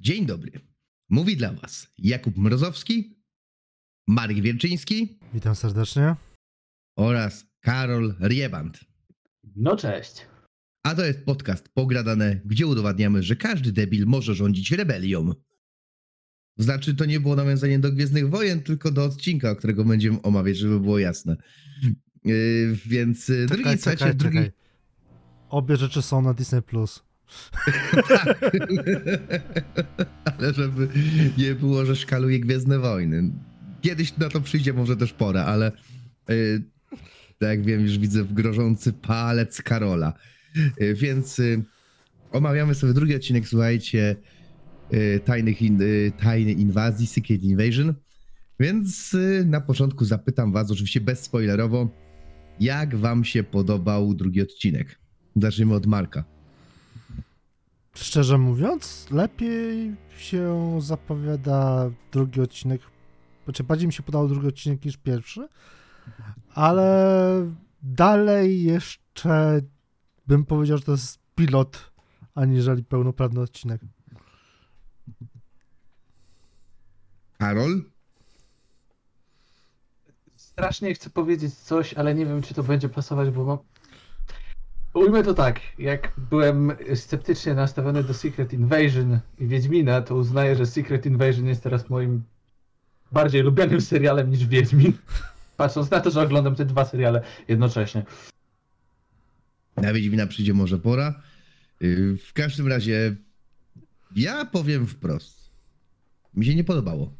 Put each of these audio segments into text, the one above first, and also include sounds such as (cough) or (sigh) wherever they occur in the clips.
Dzień dobry. Mówi dla Was Jakub Mrozowski, Marek Wierczyński Witam serdecznie. oraz Karol Rieband. No cześć. A to jest podcast Pogradane, gdzie udowadniamy, że każdy debil może rządzić rebelią. Znaczy, to nie było nawiązanie do Gwiezdnych Wojen, tylko do odcinka, którego będziemy omawiać, żeby było jasne. Yy, więc yy, drugi, Czekaj, słuchajcie, czekaj, drugi... czekaj. Obie rzeczy są na Disney+. Plus. (laughs) ale żeby nie było, że szkaluje Gwiezdne Wojny. Kiedyś na to przyjdzie może też pora, ale yy, tak jak wiem, już widzę grożący palec Karola. Yy, więc yy, omawiamy sobie drugi odcinek, słuchajcie, yy, tajnych in, yy, tajnej inwazji, Secret Invasion. Więc yy, na początku zapytam was, oczywiście bezspoilerowo, jak wam się podobał drugi odcinek? Zacznijmy od Marka. Szczerze mówiąc, lepiej się zapowiada drugi odcinek. Znaczy, bardziej mi się podobał drugi odcinek niż pierwszy, ale dalej jeszcze bym powiedział, że to jest pilot, aniżeli pełnoprawny odcinek. Karol? Strasznie chcę powiedzieć coś, ale nie wiem, czy to będzie pasować, bo mam. Ujmę to tak. Jak byłem sceptycznie nastawiony do Secret Invasion i Wiedźmina, to uznaję, że Secret Invasion jest teraz moim bardziej lubianym serialem niż Wiedźmin. (laughs) Patrząc na to, że oglądam te dwa seriale jednocześnie. Na Wiedźmina przyjdzie może pora. Yy, W każdym razie ja powiem wprost. Mi się nie podobało.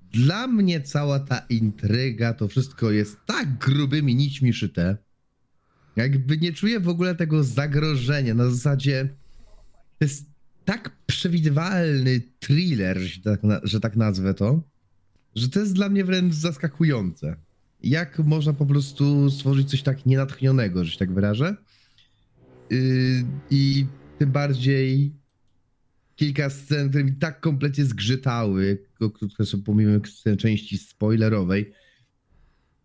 Dla mnie cała ta intryga, to wszystko jest tak grubymi nićmi szyte. Jakby nie czuję w ogóle tego zagrożenia. Na zasadzie to jest tak przewidywalny thriller, że tak, że tak nazwę to, że to jest dla mnie wręcz zaskakujące. Jak można po prostu stworzyć coś tak nienatchnionego, że się tak wyrażę? Yy, I tym bardziej kilka scen, które mi tak kompletnie zgrzytały, które są pomimo części spoilerowej,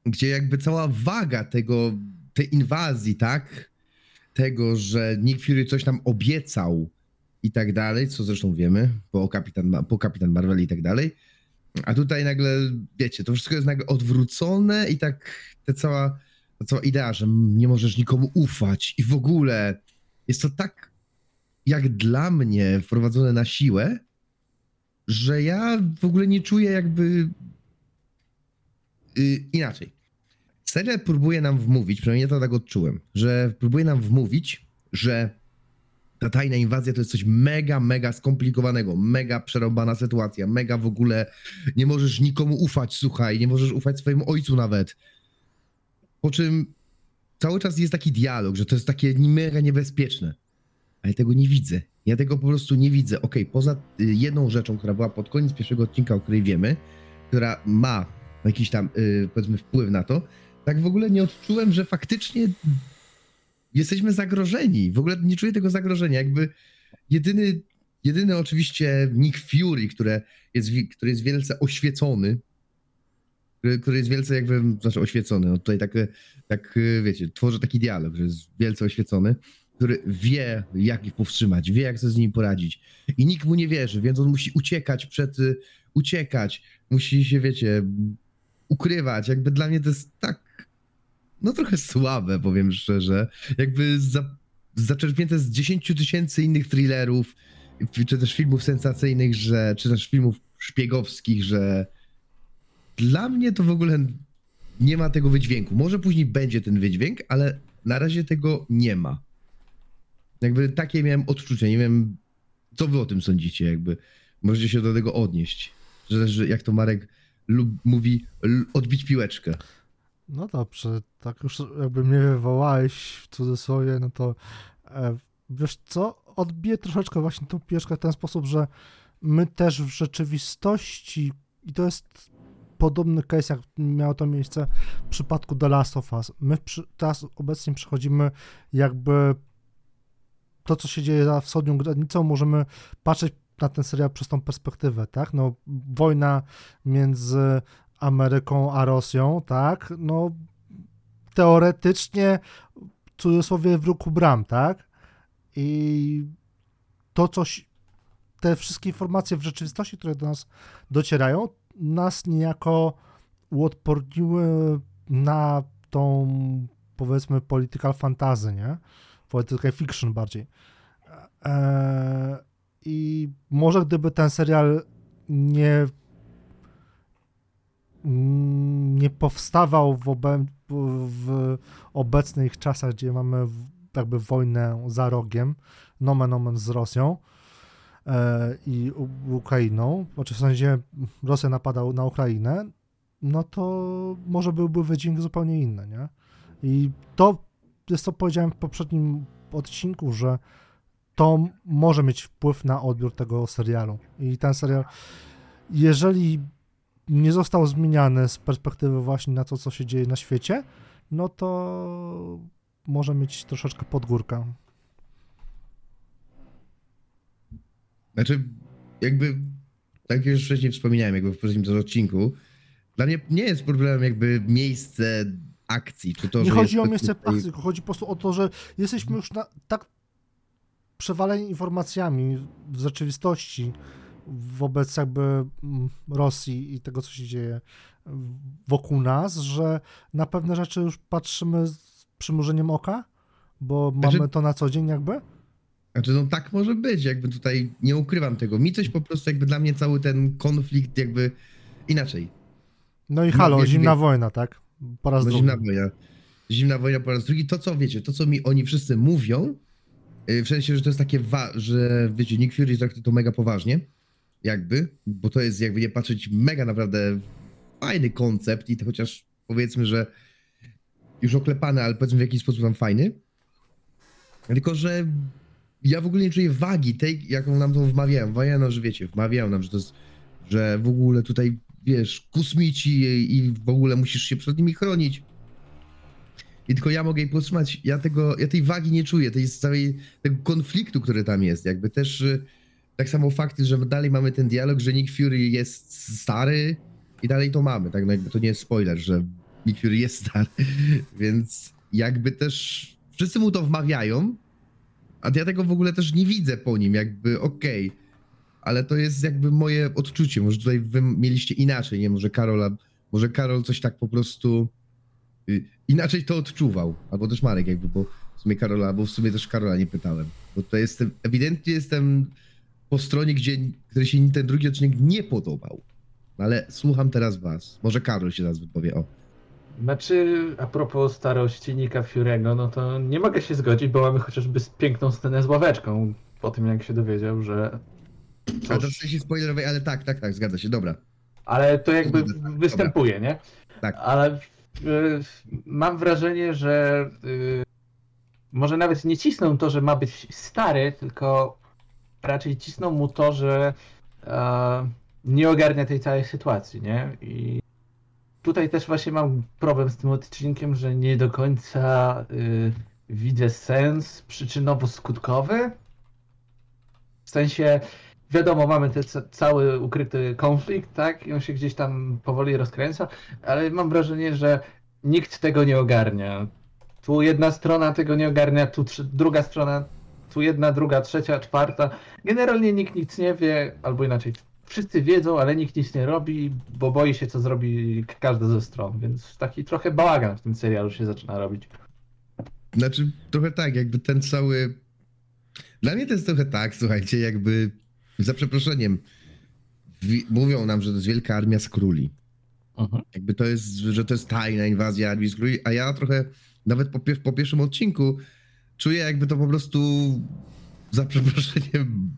gdzie jakby cała waga tego, tej inwazji, tak? Tego, że Nick Fury coś nam obiecał i tak dalej, co zresztą wiemy, po Kapitan, po Kapitan Marvel i tak dalej. A tutaj nagle, wiecie, to wszystko jest nagle odwrócone i tak ta cała, ta cała idea, że nie możesz nikomu ufać i w ogóle jest to tak jak dla mnie wprowadzone na siłę, że ja w ogóle nie czuję jakby yy, inaczej. Serial próbuje nam wmówić, przynajmniej ja to tak odczułem, że próbuje nam wmówić, że ta tajna inwazja to jest coś mega, mega skomplikowanego, mega przerąbana sytuacja, mega w ogóle nie możesz nikomu ufać, słuchaj, nie możesz ufać swojemu ojcu nawet. Po czym cały czas jest taki dialog, że to jest takie mega niebezpieczne. Ale tego nie widzę. Ja tego po prostu nie widzę. Okej, poza y, jedną rzeczą, która była pod koniec pierwszego odcinka, o której wiemy, która ma jakiś tam, y, powiedzmy, wpływ na to, tak w ogóle nie odczułem, że faktycznie jesteśmy zagrożeni. W ogóle nie czuję tego zagrożenia. Jakby jedyny, jedyny oczywiście Nick Fury, które jest, który jest wielce oświecony, który, który jest wielce jakby, znaczy oświecony, no tutaj tak, tak wiecie, tworzy taki dialog, że jest wielce oświecony, który wie, jak ich powstrzymać, wie, jak sobie z nimi poradzić. I nikt mu nie wierzy, więc on musi uciekać przed, uciekać, musi się, wiecie, ukrywać. Jakby dla mnie to jest tak, no trochę słabe, powiem szczerze. Jakby za, zaczerpnięte z 10 tysięcy innych thrillerów, czy też filmów sensacyjnych, że, czy też filmów szpiegowskich, że dla mnie to w ogóle nie ma tego wydźwięku. Może później będzie ten wydźwięk, ale na razie tego nie ma. Jakby takie miałem odczucie. Nie wiem, co wy o tym sądzicie, jakby możecie się do tego odnieść. Że, że jak to Marek lub, mówi, odbić piłeczkę. No dobrze, tak już jakby mnie wywołałeś w cudzysłowie, no to e, wiesz co, odbiję troszeczkę właśnie tą pieszkę w ten sposób, że my też w rzeczywistości, i to jest podobny case, jak miało to miejsce w przypadku The Last of Us, my przy, teraz obecnie przechodzimy jakby to, co się dzieje za wschodnią granicą, możemy patrzeć na ten serial przez tą perspektywę, tak? No, wojna między Ameryką a Rosją, tak? No, teoretycznie, w cudzysłowie, w ruchu bram, tak? I to coś, te wszystkie informacje w rzeczywistości, które do nas docierają, nas niejako uodporniły na tą, powiedzmy, political fantasy, nie? Political fiction bardziej. Eee, I może gdyby ten serial nie nie powstawał w, obe, w obecnych czasach, gdzie mamy jakby wojnę za rogiem, nomen omen z Rosją e, i Ukrainą, znaczy w sensie Rosja napada na Ukrainę, no to może byłby wydźwięk zupełnie inny, nie? I to jest co powiedziałem w poprzednim odcinku, że to może mieć wpływ na odbiór tego serialu. I ten serial, jeżeli nie został zmieniany z perspektywy właśnie na to, co się dzieje na świecie, no to może mieć troszeczkę podgórkę. Znaczy, jakby, tak jak już wcześniej wspominałem, jakby w poprzednim odcinku, dla mnie nie jest problemem jakby miejsce akcji, czy to, nie chodzi o miejsce tutaj- tylko chodzi po prostu o to, że jesteśmy już na, tak przewaleni informacjami w rzeczywistości wobec jakby mm, Rosji i tego, co się dzieje wokół nas, że na pewne rzeczy już patrzymy z przymrużeniem oka, bo Znaczy- mamy to na co dzień jakby. Znaczy, no tak może być, jakby tutaj nie ukrywam tego. Mi coś po prostu jakby dla mnie cały ten konflikt jakby inaczej. No i No, halo, wie- zimna wojna, tak? Po raz No, drugi. zimna wojna. Zimna wojna po raz drugi. To co wiecie, to co mi oni wszyscy mówią, yy, w sensie, że to jest takie, wa- że wiecie, Nick Fury traktuje to mega poważnie, jakby, bo to jest jakby nie patrzeć mega naprawdę fajny koncept i to chociaż powiedzmy, że już oklepany, ale powiedzmy w jakiś sposób tam fajny. Tylko, że ja w ogóle nie czuję wagi tej, jaką nam to wmawiają. Wmawiają, że wiecie, wmawiają nam, że to jest, że w ogóle tutaj, wiesz, kosmici i w ogóle musisz się przed nimi chronić. I tylko ja mogę jej powstrzymać. Ja tego, ja tej wagi nie czuję, tej całej, tego konfliktu, który tam jest. Jakby też y, tak samo fakty, że dalej mamy ten dialog, że Nick Fury jest stary i dalej to mamy, tak? No jakby to nie jest spoiler, że Nick Fury jest stary, (laughs) więc jakby też wszyscy mu to wmawiają, a ja tego w ogóle też nie widzę po nim, jakby okej. Ale to jest jakby moje odczucie. Może tutaj wy mieliście inaczej, nie? Może Karola, może Karol coś tak po prostu y, inaczej to odczuwał. Albo też Marek jakby, bo w sumie Karola, albo w sumie też Karola nie pytałem. Bo to jestem, ewidentnie jestem po stronie, gdzie, której się ten drugi odcinek nie podobał. Ale słucham teraz was. Może Karol się teraz wypowie, o. Znaczy, a propos starości Nika Fury'ego, no to nie mogę się zgodzić, bo mamy chociażby piękną scenę z ławeczką po tym, jak się dowiedział, że... Ale to w sensie spoilerowej, ale tak, tak, tak, zgadza się, dobra. ale to jakby Dobra. występuje, nie? Tak. Ale mam wrażenie, że y, może nawet nie cisną to, że ma być stary, tylko raczej cisną mu to, że e, nie ogarnia tej całej sytuacji, nie? I tutaj też właśnie mam problem z tym odcinkiem, że nie do końca y, widzę sens przyczynowo-skutkowy. W sensie, wiadomo, mamy ten ca- cały ukryty konflikt, tak? I on się gdzieś tam powoli rozkręca, ale mam wrażenie, że nikt tego nie ogarnia. Tu jedna strona tego nie ogarnia, tu druga strona, tu jedna, druga, trzecia, czwarta. Generalnie nikt nic nie wie, albo inaczej. Wszyscy wiedzą, ale nikt nic nie robi, bo boi się, co zrobi każda ze stron, więc taki trochę bałagan w tym serialu się zaczyna robić. Znaczy, trochę tak, jakby ten cały. Dla mnie to jest trochę tak, słuchajcie, jakby za przeproszeniem. wi- Mówią nam, że to jest wielka armia z króli. Jakby to jest, że to jest tajna inwazja armii z króli, a ja trochę nawet po, pier- po pierwszym odcinku czuję, jakby to po prostu za przeproszeniem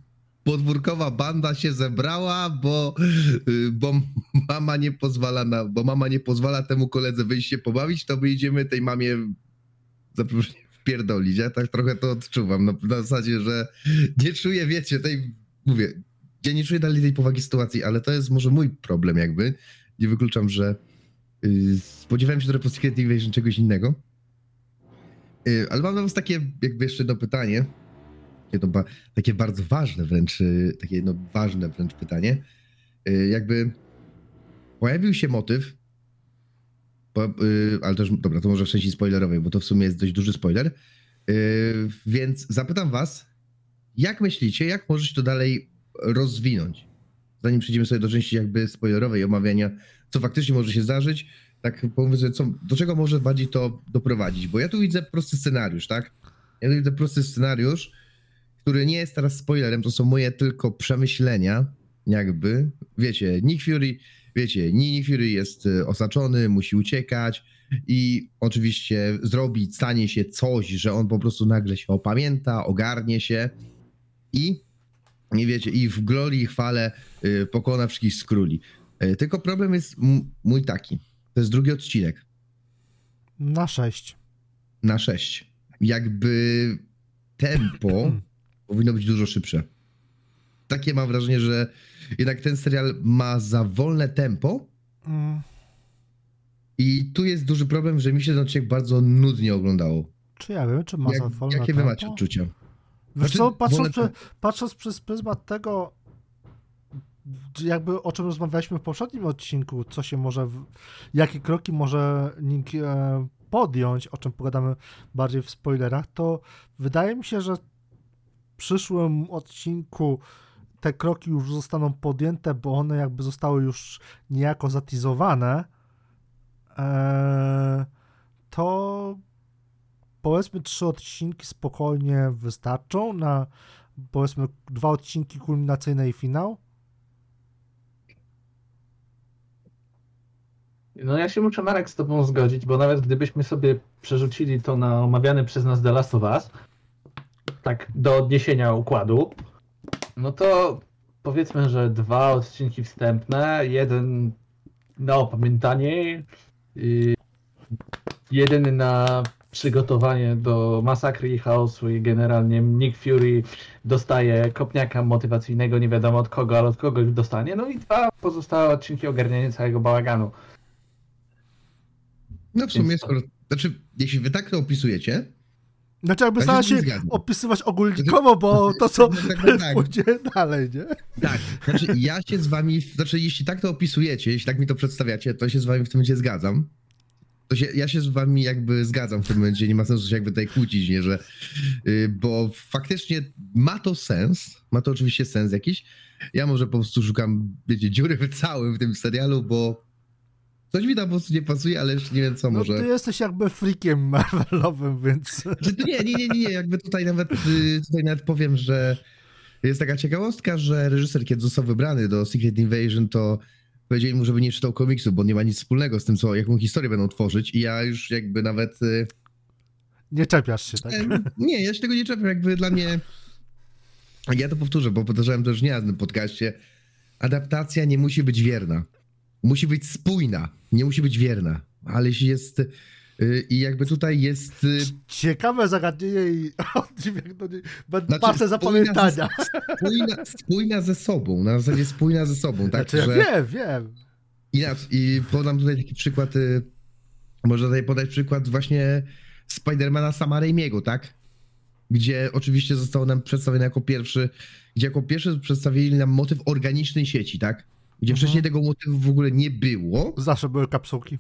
podwórkowa banda się zebrała, bo, y, bo mama nie pozwala na, bo mama nie pozwala temu koledze wyjść się pobawić, to my idziemy tej mamie za przeproszeniem wpierdolić. Ja tak trochę to odczuwam. No, na zasadzie, że nie czuję, wiecie, tej, mówię, ja nie czuję dalej tej powagi sytuacji, ale to jest może mój problem jakby. Nie wykluczam, że y, spodziewałem się trochę po Secret Invasion czegoś innego. Y, ale mam do was takie jakby jeszcze jedno pytanie. Jedno ba- takie bardzo ważne wręcz, y, takie jedno ważne wręcz pytanie. Y, jakby pojawił się motyw, po, ale też, dobra, to może w części spoilerowej, bo to w sumie jest dość duży spoiler. Więc zapytam was, jak myślicie, jak może się to dalej rozwinąć. Zanim przejdziemy sobie do części jakby spoilerowej omawiania, co faktycznie może się zdarzyć, tak powiem co, do czego może bardziej to doprowadzić, bo ja tu widzę prosty scenariusz, tak? Ja tu widzę prosty scenariusz, który nie jest teraz spoilerem, to są moje tylko przemyślenia, jakby, wiecie, Nick Fury, wiecie, Nick Fury jest y, osaczony, musi uciekać i oczywiście zrobi, stanie się coś, że on po prostu nagle się opamięta, ogarnie się i nie wiecie, i w glorii i chwale y, pokona wszystkich z króli. Y, Tylko problem jest mój taki, to jest drugi odcinek Na 6. na 6. Jakby tempo (clears throat) powinno być dużo szybsze. Takie mam wrażenie, że jednak ten serial ma za wolne tempo Mm, i tu jest duży problem, że mi się ten odcinek bardzo nudnie oglądało. Czy ja wiem, czy ma za Jak, wolne jakie wy tempo? macie odczucia? Wiesz Znaczy, co, patrząc, wolne prze, patrząc przez pryzmat tego, jakby o czym rozmawialiśmy w poprzednim odcinku, co się może, jakie kroki może Nick e, podjąć, o czym pogadamy bardziej w spoilerach, to wydaje mi się, że w przyszłym odcinku te kroki już zostaną podjęte, bo one jakby zostały już niejako zatizowane, e, to powiedzmy trzy odcinki spokojnie wystarczą na powiedzmy dwa odcinki kulminacyjne i finał. No ja się muszę Marek z tobą zgodzić, bo nawet gdybyśmy sobie przerzucili to na omawiany przez nas The Last of Us, tak do odniesienia układu, no to powiedzmy, że dwa odcinki wstępne, jeden na opamiętanie, jeden na przygotowanie do masakry i chaosu i generalnie Nick Fury dostaje kopniaka motywacyjnego, nie wiadomo od kogo, ale od kogoś dostanie, no i dwa pozostałe odcinki ogarniania całego bałaganu. No w sumie, skoro, znaczy, jeśli wy tak to opisujecie, Znaczy jakby Ja się opisywać ogólnikowo, bo to co Tak, tak, (laughs) tak. pójdzie dalej, nie? tak, znaczy ja się z wami, znaczy jeśli tak to opisujecie, jeśli tak mi to przedstawiacie, to się z wami w tym momencie zgadzam. To się, ja się z wami jakby zgadzam w tym momencie, nie ma sensu się jakby tutaj kłócić, nie, że, yy, bo faktycznie ma to sens, ma to oczywiście sens jakiś. Ja może po prostu szukam, wiecie, dziury w całym w tym serialu, bo coś mi tam po prostu nie pasuje, ale jeszcze nie wiem co No, może. ty jesteś jakby freakiem (laughs) Marvelowym, więc nie, nie, nie, nie, nie, jakby tutaj nawet, y, tutaj nawet powiem, że jest taka ciekawostka, że reżyser, kiedy został wybrany do Secret Invasion, to powiedzieli mu, żeby nie czytał komiksu, bo nie ma nic wspólnego z tym, co, jaką historię będą tworzyć i ja już jakby nawet... y, nie czepiasz się, tak? Nie, ja się tego nie czepiam, jakby dla mnie... Ja to powtórzę, bo powtarzałem to już nie na podcaście. Adaptacja nie musi być wierna. Musi być spójna, nie musi być wierna. Ale jeśli jest... y, I jakby tutaj jest... y, Ciekawe zagadnienie i (laughs) Znaczy, pasę zapamiętania. spójna, spójna ze sobą, na zasadzie spójna ze sobą, tak? Znaczy, że wiem, wiem. inaczej, i podam tutaj taki przykład, y, można tutaj podać przykład właśnie Spidermana Sama Raimiego, tak? Gdzie oczywiście został nam przedstawiony jako pierwszy, gdzie jako pierwszy przedstawili nam motyw organicznej sieci, tak? Gdzie Mhm. wcześniej tego motywu w ogóle nie było. Zawsze były kapsułki.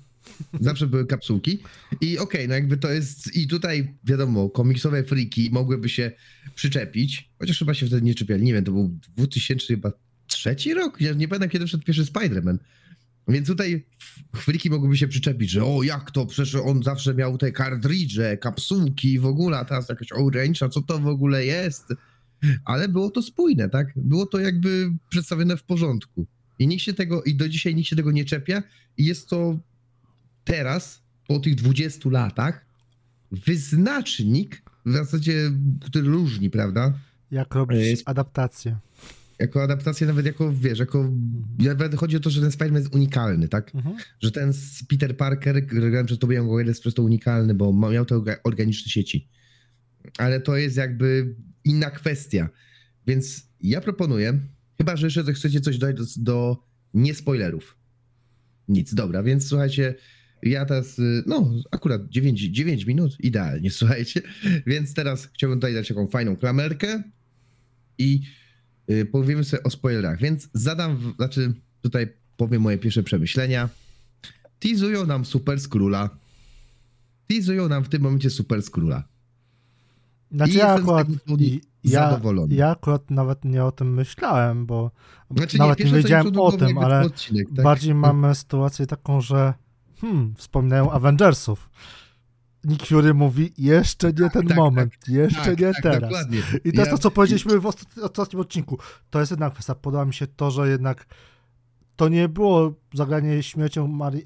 Zawsze były kapsułki. I okej, no jakby to jest. I tutaj wiadomo, komiksowe friki mogłyby się przyczepić, chociaż chyba się wtedy nie czepiali. Nie wiem, to był 2000 chyba trzeci rok? Ja nie pamiętam, kiedy wszedł pierwszy Spider-Man. Więc tutaj friki mogłyby się przyczepić, że o, jak to, przecież on zawsze miał te kartridże, kapsułki w ogóle, a teraz jakaś orange, a co to w ogóle jest? Ale było to spójne, tak? Było to jakby przedstawione w porządku. I nikt się tego, i do dzisiaj nikt się tego nie czepia i jest to teraz, po tych 20 latach, wyznacznik, w zasadzie, który różni, prawda? Jak robić Jest- adaptację. Jako adaptację, nawet jako, wiesz, jako, nawet chodzi o to, że ten Spider-Man jest unikalny, tak? Mhm. Że ten Peter Parker, grałem przez Tobie Maguire, jest przez to unikalny, bo miał te orga- organiczne sieci. Ale to jest jakby inna kwestia. Więc ja proponuję, chyba, że jeszcze chcecie coś dodać do, do niespoilerów. Nic, dobra, więc słuchajcie, ja teraz, y, no akurat 9, 9 minut, idealnie, (laughs) słuchajcie. Więc teraz chciałbym tutaj dać taką fajną klamerkę i y, powiemy sobie o spoilerach. Więc zadam, znaczy tutaj powiem moje pierwsze przemyślenia. Teasują nam Super Skróla. Teasują nam w tym momencie Super Skróla. Znaczy I ja akurat, ja, zadowolony. ja akurat nawet nie o tym myślałem, bo Znaczy, nawet nie, mi wiedziałem o tym, ale odcinek, tak? bardziej mamy sytuację taką, że hmm, wspominają Avengersów. Nick Fury mówi, jeszcze nie ten tak, moment, jeszcze tak, nie tak, teraz. Dokładnie. I to jest Ja- to, co powiedzieliśmy w ostat- ostatnim odcinku. To jest jedna kwestia. Podoba mi się to, że jednak to nie było zagranie śmiercią Mary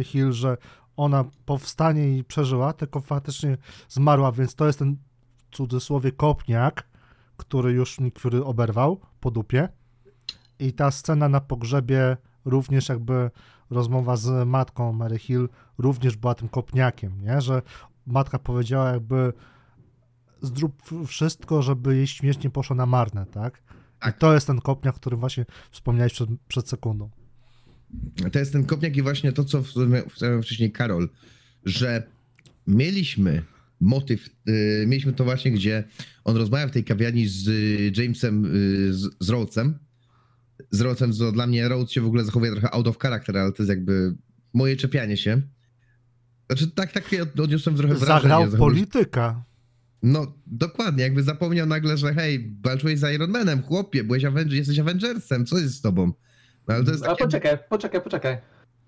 e, Hill, że ona powstanie i przeżyła, tylko faktycznie zmarła, więc to jest ten cudzysłowie kopniak, który już Nick Fury oberwał po dupie. I ta scena na pogrzebie również jakby rozmowa z matką Mary Hill również była tym kopniakiem, nie? Że matka powiedziała jakby zrób wszystko, żeby jej śmierć nie poszła na marne, tak? Tak. I to jest ten kopniak, o którym właśnie wspomniałeś przed, przed sekundą. To jest ten kopniak i właśnie to, co wspomniał wcześniej Karol, że mieliśmy motyw, y, mieliśmy to właśnie, gdzie on rozmawia w tej kawiarni z y, Jamesem, y, z, z Rhodesem. Z Rhodesem, co dla mnie Rhodes się w ogóle zachowuje trochę out of character, ale to jest jakby moje czepianie się. Znaczy tak, takie od- odniosłem trochę wrażenie. Zagrał zachowuje- polityka. No, dokładnie, jakby zapomniał nagle, że hej, walczyłeś z Iron Manem, chłopie, byłeś Avenger, jesteś Avengersem, co jest z tobą? No, ale to jest A takie... poczekaj, poczekaj, poczekaj.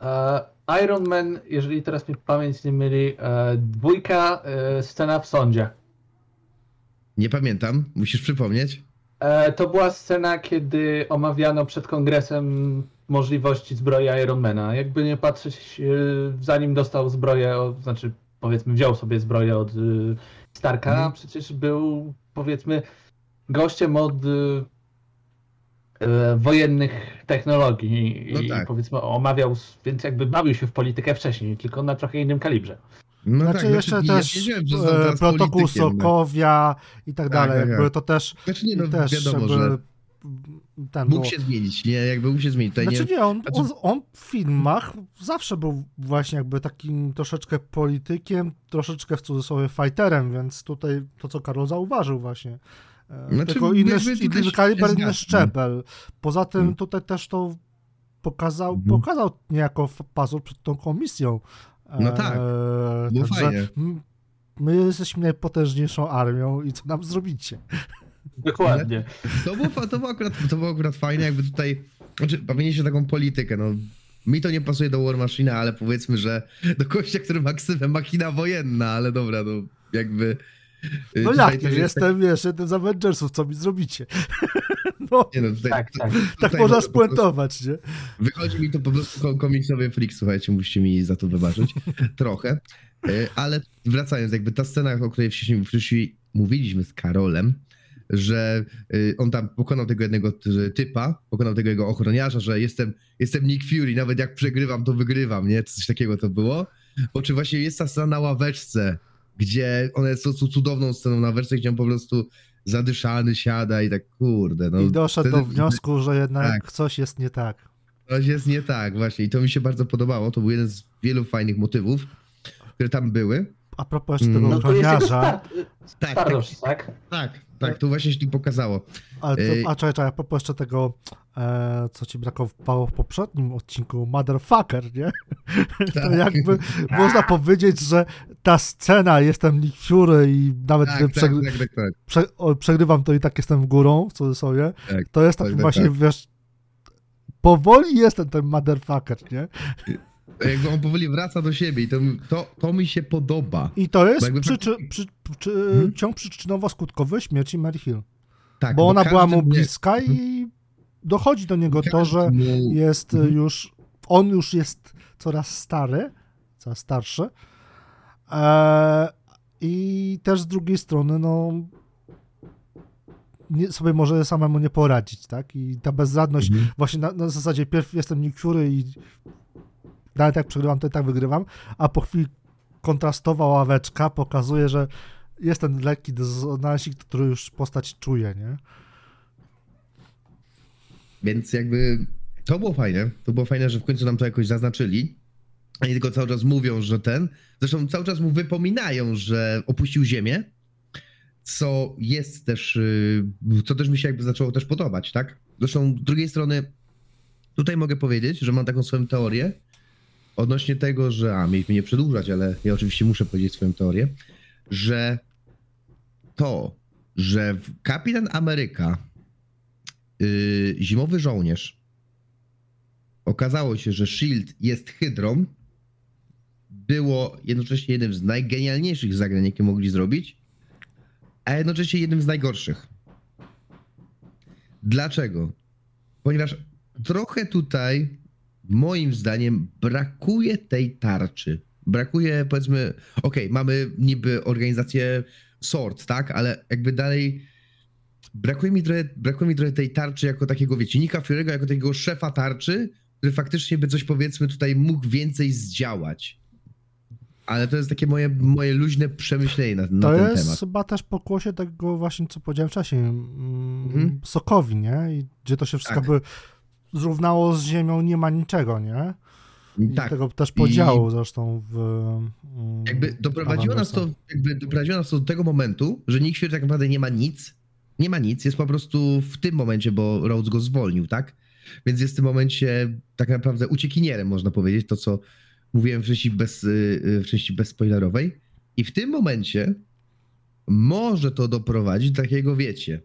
E, Iron Man, jeżeli teraz mi pamięć nie myli, e, dwójka, e, scena w sądzie. Nie pamiętam, musisz przypomnieć. To była scena, kiedy omawiano przed kongresem możliwości zbroi Ironmana. Jakby nie patrzeć, zanim dostał zbroję, znaczy powiedzmy wziął sobie zbroję od Starka, Mhm. przecież był powiedzmy gościem od wojennych technologii i, No i tak. powiedzmy omawiał, więc jakby bawił się w politykę wcześniej, tylko na trochę innym kalibrze. No Znaczy tak, jeszcze ja też wiedziałem, że e, protokół no. Sokowia i tak Tak, dalej. tak, jakby tak. to też, Znaczy nie, no też wiadomo, jakby, że ten mógł było. się zmienić, nie, jakby mógł się zmienić. Tutaj Znaczy nie... nie, on, znaczy- on, on w filmach zawsze był właśnie jakby takim troszeczkę politykiem, troszeczkę w cudzysłowie fighterem, więc tutaj to, co Karol zauważył właśnie. E, Znaczy, tylko inny, inny kaliber, inny szczebel. Poza tym Mm. tutaj też to pokazał, Mhm. pokazał niejako w- pazur przed tą komisją. No tak, E, także fajnie. My jesteśmy najpotężniejszą armią i co nam zrobicie? (laughs) Dokładnie. To było, to, było akurat, to było akurat fajne, jakby tutaj, znaczy się taką politykę, no. Mi to nie pasuje do War Machine, ale powiedzmy, że do kościa, który ma ksywę machina wojenna, ale dobra, no jakby... y, No tutaj jak, nie, jest jestem, wiesz, jeden z Avengersów, co mi zrobicie? (laughs) No, Tak, nie no, tutaj, Tak, tak. tak tutaj można no, to po prostu- spuentować, nie? Wychodzi mi to po prostu ko- komiksowy freak, słuchajcie, musicie mi za to wybaczyć (laughs) trochę. E, Ale wracając, jakby ta scena, o której wcześniej, wcześniej mówiliśmy z Karolem, że y, on tam pokonał tego jednego ty- typa, pokonał tego jego ochroniarza, że jestem, jestem Nick Fury, nawet jak przegrywam, to wygrywam, nie? Coś takiego to było. Po czym właśnie jest ta scena na ławeczce, gdzie ona jest cu- cudowną sceną na ławeczce, gdzie on po prostu zadyszany siada i tak, kurde, no. I doszedł do wtedy- wniosku, że jednak Tak. coś jest nie tak. Coś jest nie tak, właśnie. I to mi się bardzo podobało. To był jeden z wielu fajnych motywów, które tam były. A propos jeszcze Mm. tego No ochroniarza, star- Tak, starość, tak? Tak, tak, to właśnie się pokazało. ale to, a czekaj, czekaj, propos jeszcze tego, e, co ci brakowało w poprzednim odcinku, Motherfucker, nie? (laughs) To Tak. jakby można powiedzieć, że ta scena, jestem Nick Fury i nawet Tak, tak, tak, tak, tak. prze- o, przegrywam, to i tak jestem w górą, w cudzysłowie. Tak, To jest tak, taki tak, właśnie, wiesz, powoli jestem ten motherfucker, nie? Jakby on powoli wraca do siebie i to, to, to mi się podoba. I to jest przyczy, przy, przy, Mhm. ciąg przyczynowo-skutkowy śmierci Mary Hill. Tak, bo ona była mu bliska i dochodzi do niego to, każdy że mu- jest Mhm. już, on już jest coraz stary, coraz starszy. E, I też z drugiej strony, no, nie, sobie może samemu nie poradzić, tak? I ta bezradność, Mhm. właśnie na, na zasadzie pierw jestem Nick Fury i nawet jak przegrywam, to i tak wygrywam, a po chwili kontrastowa ławeczka pokazuje, że jest ten lekki dysonansik, który już postać czuje, nie? Więc jakby to było fajne. To było fajne, że w końcu nam to jakoś zaznaczyli. A nie tylko cały czas mówią, że ten. Zresztą cały czas mu wypominają, że opuścił Ziemię. Co jest też. y, Co też mi się jakby zaczęło też podobać, tak? Zresztą z drugiej strony, tutaj mogę powiedzieć, że mam taką swoją teorię odnośnie tego, że. A, mieliśmy nie przedłużać, ale ja oczywiście muszę powiedzieć swoją teorię, że to, że Kapitan Ameryka, yy, Zimowy Żołnierz, okazało się, że SHIELD jest hydrą, było jednocześnie jednym z najgenialniejszych zagrań, jakie mogli zrobić, a jednocześnie jednym z najgorszych. Dlaczego? Ponieważ trochę tutaj, moim zdaniem, brakuje tej tarczy. Brakuje, powiedzmy, okej, mamy niby organizację SWORD, tak, ale jakby dalej brakuje mi, trochę, brakuje mi trochę tej tarczy jako takiego, wiecie, Nika Fury'ego jako takiego szefa tarczy, który faktycznie by coś, powiedzmy, tutaj mógł więcej zdziałać. Ale to jest takie moje, moje luźne przemyślenie na, na To ten jest temat. chyba też pokłosie tego właśnie, co powiedziałem wcześniej, mm, Mhm. Sokowi, nie? I gdzie to się wszystko Tak. by zrównało z ziemią, nie ma niczego, nie? I Tak. tego też podziału zresztą w... mm, Jakby doprowadziło nas to, jakby doprowadziło nas to do tego momentu, że Nick Fury tak naprawdę nie ma nic. Nie ma nic, jest po prostu w tym momencie, bo Rhodes go zwolnił, tak? Więc jest w tym momencie tak naprawdę uciekinierem, można powiedzieć, to co mówiłem w części, bez, y, y, w części bezspoilerowej. I w tym momencie może to doprowadzić do takiego, wiecie,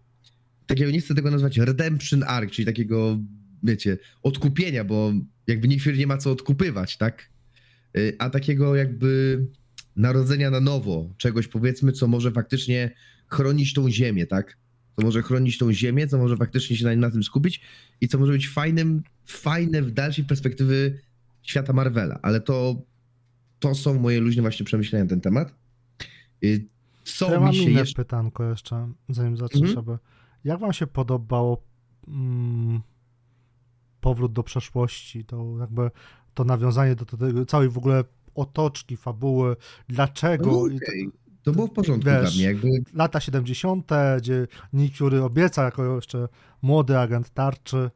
takiego, nie chcę tego nazwać redemption arc, czyli takiego, wiecie, odkupienia, bo jakby Nick Fury nie ma co odkupywać, tak? Y, A takiego jakby narodzenia na nowo, czegoś powiedzmy, co może faktycznie chronić tą ziemię, tak? Co może chronić tą ziemię, co może faktycznie się na, na tym skupić i co może być fajnym, fajne w dalszej perspektywy świata Marvela, ale to, to są moje luźne właśnie przemyślenia na ten temat. Y, Co ja mam inne jeszcze... pytanko jeszcze, zanim zaczniesz, Mhm. aby... Jak wam się podobało mm, powrót do przeszłości, to jakby to nawiązanie do, tego całej w ogóle otoczki, fabuły, dlaczego... No, i to- było w porządku Wiesz, dla mnie, jakby lata 70., gdzie Nick Fury obieca jako jeszcze młody agent tarczy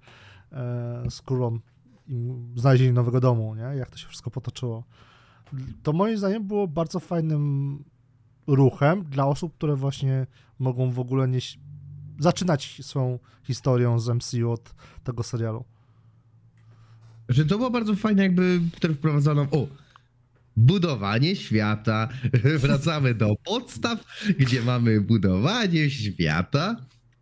e, z królą znalezienie nowego domu, nie? Jak to się wszystko potoczyło. To moim zdaniem było bardzo fajnym ruchem dla osób, które właśnie mogą w ogóle nie zaczynać swoją historią z MCU od tego serialu. Że to było bardzo fajne, jakby, które wprowadzono. O! Budowanie świata. (laughs) Wracamy do podstaw, gdzie mamy budowanie świata.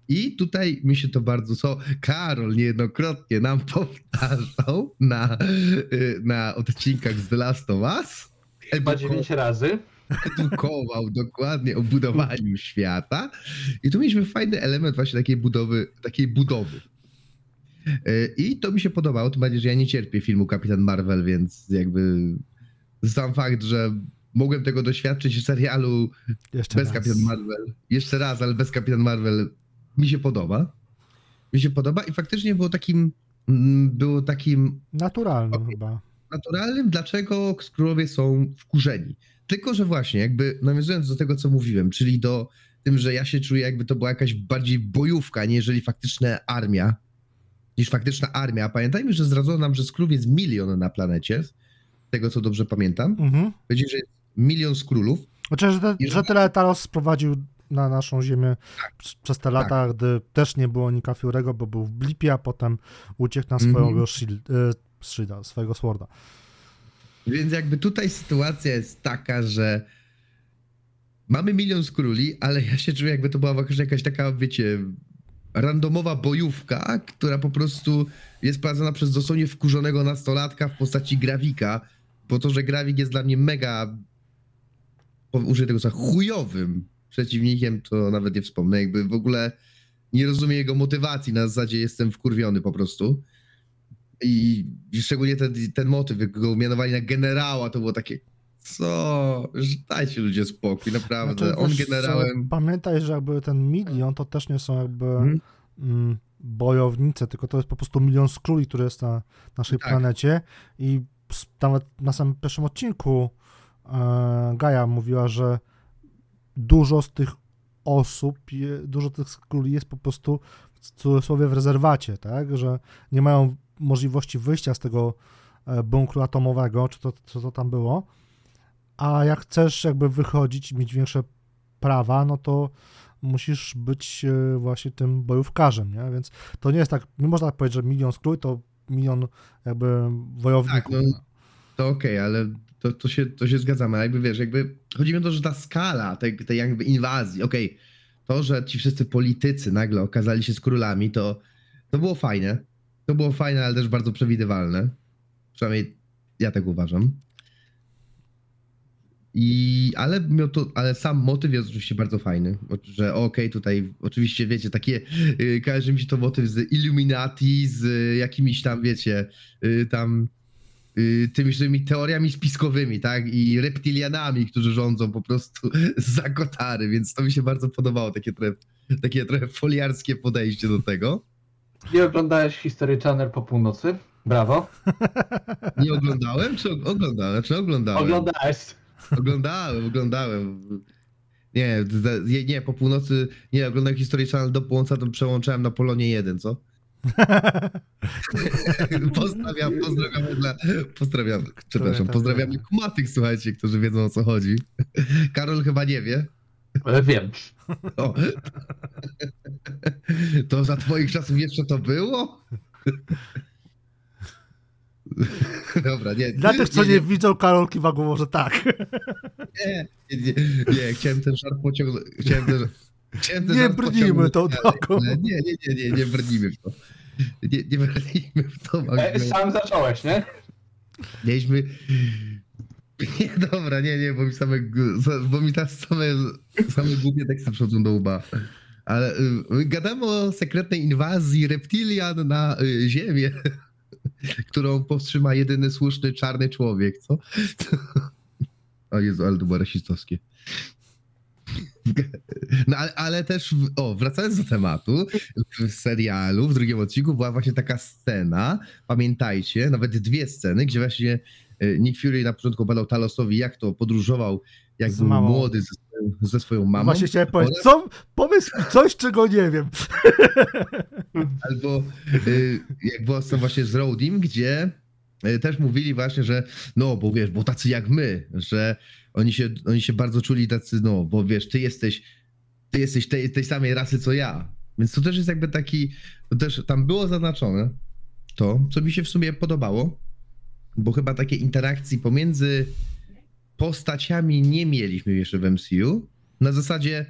I tutaj mi się to bardzo, co Karol niejednokrotnie nam (laughs) powtarzał na, na odcinkach z The Last of Us. Chyba Eduko- 9 razy. edukował dokładnie o budowaniu świata. I tu mieliśmy fajny element właśnie takiej budowy, takiej budowy. Yy, I to mi się podobało, tym bardziej, że ja nie cierpię filmu Kapitan Marvel, więc jakby sam fakt, że mogłem tego doświadczyć w serialu Jeszcze bez raz. Kapitan Marvel, jeszcze raz, ale bez Kapitan Marvel, mi się podoba. Mi się podoba i faktycznie było takim, mm, było takim Naturalnym chyba. naturalnym, dlaczego królowie są wkurzeni. Tylko, że właśnie, jakby nawiązując do tego, co mówiłem, czyli do tym, że ja się czuję, jakby to była jakaś bardziej bojówka, niżeli faktyczna armia, niż faktyczna armia. A pamiętajmy, że zdradzono nam, że skrów jest milion na planecie, z tego co dobrze pamiętam. Mhm. Powiedzieli, że jest milion skrólów. Znaczy, że, te, że tyle Talos sprowadził na naszą ziemię p- przez te lata, gdy też nie było Nika Fury'ego, bo był w blipie, a potem uciekł na swojego e, shielda, swojego sworda. Więc jakby tutaj sytuacja jest taka, że mamy milion skróli, ale ja się czuję, jakby to była jakaś taka, wiecie, randomowa bojówka, która po prostu jest prowadzona przez dosłownie wkurzonego nastolatka w postaci Grawika, po to, że Grawik jest dla mnie mega, użyję tego słowa, chujowym przeciwnikiem, to nawet nie wspomnę, jakby w ogóle nie rozumiem jego motywacji, na zasadzie jestem wkurwiony po prostu. I szczególnie ten, ten motyw, jak go mianowali na generała, to było takie, co? Dajcie ludzie spokój, naprawdę. Znaczy, On generałem... Pamiętaj, że jakby ten milion to też nie są jakby Mhm. mm, bojownicy, tylko to jest po prostu milion skróli, który jest na naszej Tak. planecie i nawet na samym pierwszym odcinku e, Gaja mówiła, że dużo z tych osób, dużo tych skróli jest po prostu w cudzysłowie w rezerwacie, tak, że nie mają możliwości wyjścia z tego e, bunkru atomowego, czy to, co to tam było, a jak chcesz jakby wychodzić mieć większe prawa, no to musisz być e, właśnie tym bojówkarzem, nie? Więc to nie jest tak, nie można tak powiedzieć, że milion skrój to milion jakby wojowników. Tak, no, To okej, ale to, to, się, to się zgadzamy. Ale jakby wiesz, jakby chodzi mi o to, że ta skala tej, tej jakby inwazji, okej, to, że ci wszyscy politycy nagle okazali się z królami, to, to było fajne. To było fajne, ale też bardzo przewidywalne. Przynajmniej ja tak uważam. I, ale, mimo to, ale sam motyw jest oczywiście bardzo fajny, że okej, tutaj oczywiście, wiecie, takie, y, kojarzy mi się to motyw z Illuminati, z y, jakimiś tam, wiecie, y, tam y, tymi tymi teoriami spiskowymi, tak, i reptilianami, którzy rządzą po prostu (laughs) za kotary, więc to mi się bardzo podobało, takie trochę, takie trochę foliarskie podejście do tego. Nie oglądałeś History Channel po północy? Brawo. Nie oglądałem, czy og- oglądałem, czy oglądałem? Oglądałeś. Oglądałem, oglądałem. Nie, nie, po północy, nie, oglądałem History Channel do północy, to przełączałem na Polonie 1, co? (laughs) Pozdrawiam, pozdrawiamy dla, pozdrawiam, przepraszam, tam pozdrawiamy wie. kumatych, słuchajcie, którzy wiedzą o co chodzi. Karol chyba nie wie. Ale wiem. O. To za twoich czasów jeszcze to było? (laughs) Dobra, nie. Dla tych, co nie, widzą, Karol kiwa głową, że tak. Nie, nie, nie, nie, chciałem ten żart pociągnąć. Chciałem ten, chciałem ten Nie brnijmy tą drogą. Nie, nie, nie, nie, nie brnijmy w to. Nie, nie brnijmy w to. E, sam zacząłeś, nie? mieliśmy... Nie, dobra, nie, nie, bo mi same, bo mi teraz same, same głupie teksty przychodzą do łba. Ale y, gadamy o sekretnej inwazji reptilian na y, Ziemię, (laughs) którą powstrzyma jedyny słuszny czarny człowiek, co? (laughs) O Jezu, ale to było rasistowskie. (laughs) No ale, ale też, o, wracając do tematu, w serialu, w drugim odcinku była właśnie taka scena, pamiętajcie, nawet dwie sceny, gdzie właśnie e, Nick Fury na początku badał Talosowi, jak to podróżował, jak Z był mamą. młody ze, swoją- ze swoją mamą. Właśnie chciałem powiedzieć, co? Mi coś, czego nie wiem. Albo y, jak była scena właśnie z Rodim, gdzie y, też mówili właśnie, że no, bo wiesz, bo tacy jak my, że oni się, oni się bardzo czuli tacy, no, bo wiesz, ty jesteś, ty jesteś tej, tej samej rasy co ja. Więc to też jest jakby taki, to też tam było zaznaczone to, co mi się w sumie podobało, bo chyba takiej interakcji pomiędzy postaciami nie mieliśmy jeszcze w MCU. Na zasadzie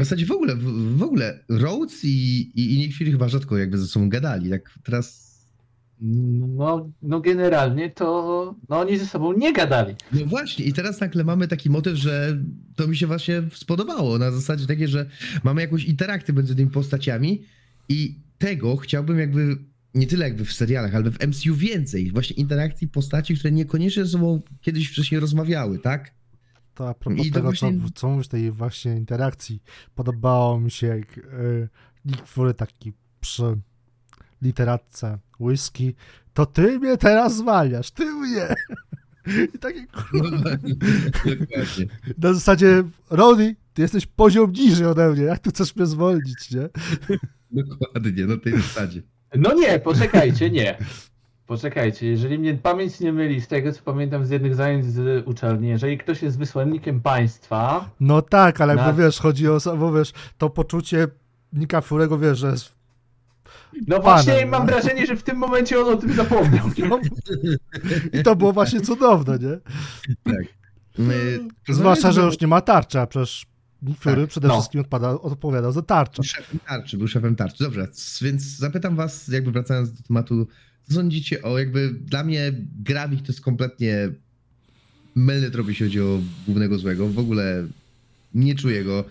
w zasadzie w ogóle, w, w ogóle Rhodes i, i, i Nick Fury chyba rzadko jakby ze sobą gadali. Tak teraz. No, no generalnie to no oni ze sobą nie gadali. No właśnie, i teraz nagle mamy taki motyw, że to mi się właśnie spodobało. Na zasadzie takiej, że mamy jakąś interakcję między tymi postaciami i tego chciałbym jakby. Nie tyle jakby w serialach, ale w MCU więcej. Właśnie interakcji postaci, które niekoniecznie ze sobą kiedyś wcześniej rozmawiały, tak? To a propos I tego, właśnie- co, co mówisz, tej właśnie interakcji, podobało mi się, jak y, Nick Fury taki przy literatce whisky, to ty mnie teraz zwalniasz, ty mnie. (laughs) I takie No, kurwa, (laughs) dokładnie. na zasadzie, Rody, ty jesteś poziom niżej ode mnie, jak ty chcesz mnie zwolnić, nie? (laughs) Dokładnie, na tej zasadzie. No nie, poczekajcie, nie. Poczekajcie, jeżeli mnie pamięć nie myli z tego, co pamiętam z jednych zajęć z uczelni, jeżeli ktoś jest wysłannikiem państwa, No tak, ale Na- jakby wiesz, chodzi o, bo wiesz, to poczucie Nika Furego, wiesz, że jest no właśnie Panem, mam no. wrażenie, że w tym momencie on o tym zapomniał. no, i to było właśnie cudowne, nie? Tak. Y, Zwłaszcza, że już nie ma tarczy, a przecież Fury Tak, przede no. wszystkim odpada, odpowiadał za tarczę. Był szefem tarczy, był szefem tarczy. Dobrze, więc zapytam was, jakby wracając do tematu, sądzicie o jakby, dla mnie Gravik to jest kompletnie mylny trop, jeśli chodzi o głównego złego. W ogóle nie czuję go.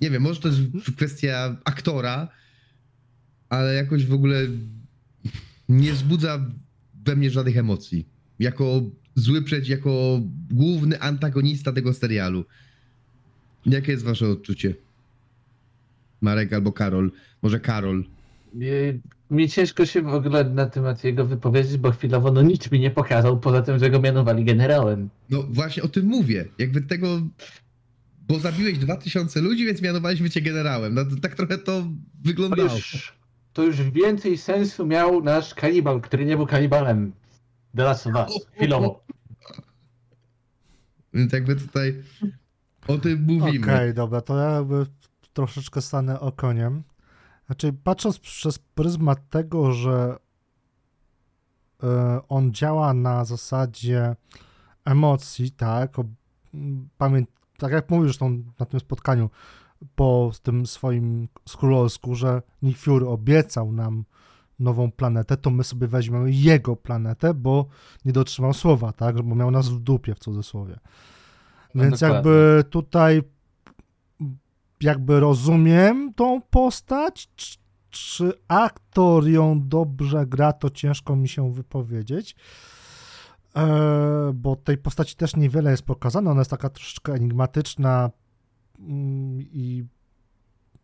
Nie wiem, może to jest kwestia aktora, ale jakoś w ogóle nie wzbudza we mnie żadnych emocji. Jako zły przeciw, jako główny antagonista tego serialu. Jakie jest wasze odczucie? Marek albo Karol. Może Karol. Mi ciężko się w ogóle na temat jego wypowiedzieć, bo chwilowo no nic mi nie pokazał, poza tym, że go mianowali generałem. No właśnie o tym mówię. Jakby tego. Bo zabiłeś 2000 ludzi, więc mianowaliśmy cię generałem. No to tak trochę to To wyglądało. już, to już więcej sensu miał nasz kanibal, który nie był kanibalem. The Last of Us, chwilowo. Więc jakby tutaj o tym Okej, mówimy. dobra, to ja jakby troszeczkę stanę okoniem. Znaczy, patrząc przez pryzmat tego, że e, on działa na zasadzie emocji, tak, o, pamię, tak jak mówisz zresztą na tym spotkaniu, po tym swoim skrólowsku, że Nick Fury obiecał nam nową planetę, to my sobie weźmiemy jego planetę, bo nie dotrzymał słowa, tak? Bo miał nas w dupie w cudzysłowie. No Więc dokładnie. jakby tutaj jakby rozumiem tą postać, czy, aktor ją dobrze gra, to ciężko mi się wypowiedzieć. E, bo tej postaci też niewiele jest pokazane, ona jest taka troszeczkę enigmatyczna mm, i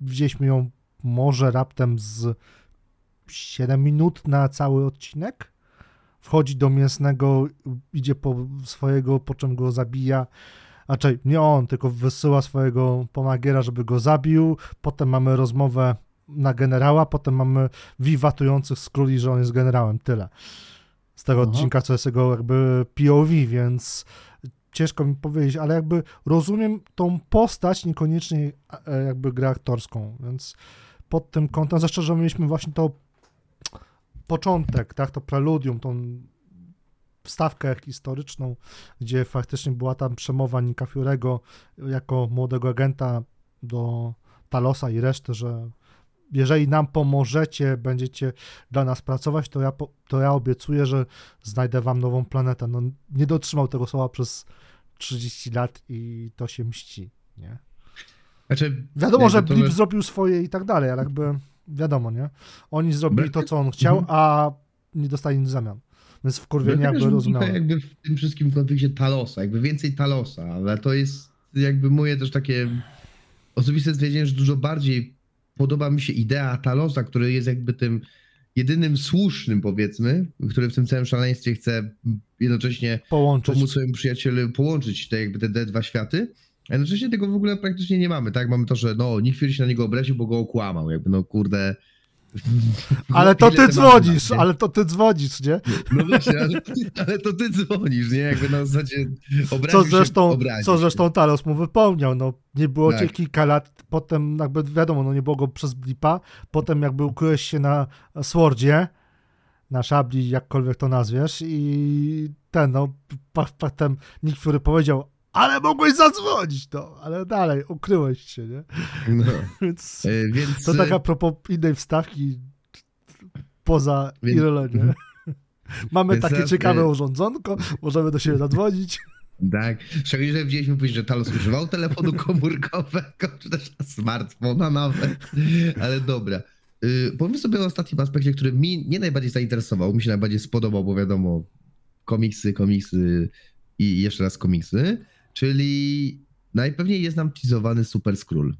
widzieliśmy ją może raptem z 7 minut na cały odcinek. Wchodzi do mięsnego, idzie po swojego, po czym go zabija. Raczej nie on, tylko wysyła swojego pomagiera, żeby go zabił. Potem mamy rozmowę na generała, potem mamy wiwatujących z króli, że on jest generałem. Tyle. Z tego Aha. odcinka, co jest jego jakby POV, więc ciężko mi powiedzieć, ale jakby rozumiem tą postać, niekoniecznie e, jakby grę aktorską, więc pod tym kątem, zwłaszcza, że mieliśmy właśnie to początek, tak, to preludium, tą wstawkę historyczną, gdzie faktycznie była tam przemowa Nika Fiurego jako młodego agenta do Talosa i reszty, że jeżeli nam pomożecie, będziecie dla nas pracować, to ja, to ja obiecuję, że znajdę wam nową planetę. No, nie dotrzymał tego słowa przez 30 lat i to się mści, nie? Znaczy, Wiadomo, że jakby to, Blip zrobił swoje i tak dalej, ale jakby wiadomo, nie? Oni zrobili to, co on chciał, Mhm. a nie dostali nic w zamian. Więc wkurwienie Dlatego, jakby że rozumiałem. jakby w tym wszystkim konflikcie Talosa, jakby więcej Talosa, ale to jest jakby moje też takie osobiste stwierdzenie, że dużo bardziej podoba mi się idea Talosa, który jest jakby tym jedynym słusznym powiedzmy, który w tym całym szaleństwie chce jednocześnie Połączyć. pomóc swojemu przyjacielowi połączyć te, jakby te, te dwa światy, a jednocześnie tego w ogóle praktycznie nie mamy, tak? Mamy to, że no, Fury się na niego obraził, bo go okłamał, jakby no kurde... Ale to ty dzwonisz, ale to ty dzwonisz, nie? No właśnie, ale, ale to ty dzwonisz, nie? Jakby na zasadzie obraził Co zresztą, obraził co zresztą Talos mu wypełniał, no nie było Tak. cię kilka lat, potem jakby wiadomo, no nie było go przez blipa, potem jakby ukryłeś się na Swordzie, na szabli, jakkolwiek to nazwiesz i ten, no potem Nick Fury powiedział, ale mogłeś zadzwonić, no, ale dalej, ukryłeś się, nie? No, (laughs) Więc e, więc... to tak a propos innej wstawki poza Więc- nie? (laughs) Mamy Więc takie ciekawe e, urządzonko, możemy do siebie zadzwonić. (laughs) Tak. Szczególnie, że widzieliśmy później, że Talos używał telefonu komórkowego, czy też smartfona nawet. Ale dobra. Yy, powiem sobie o ostatnim aspekcie, który mi nie najbardziej zainteresował, mi się najbardziej spodobał, bo wiadomo, komiksy, komiksy i jeszcze raz komiksy, czyli najpewniej jest nam teasowany Super Skrull.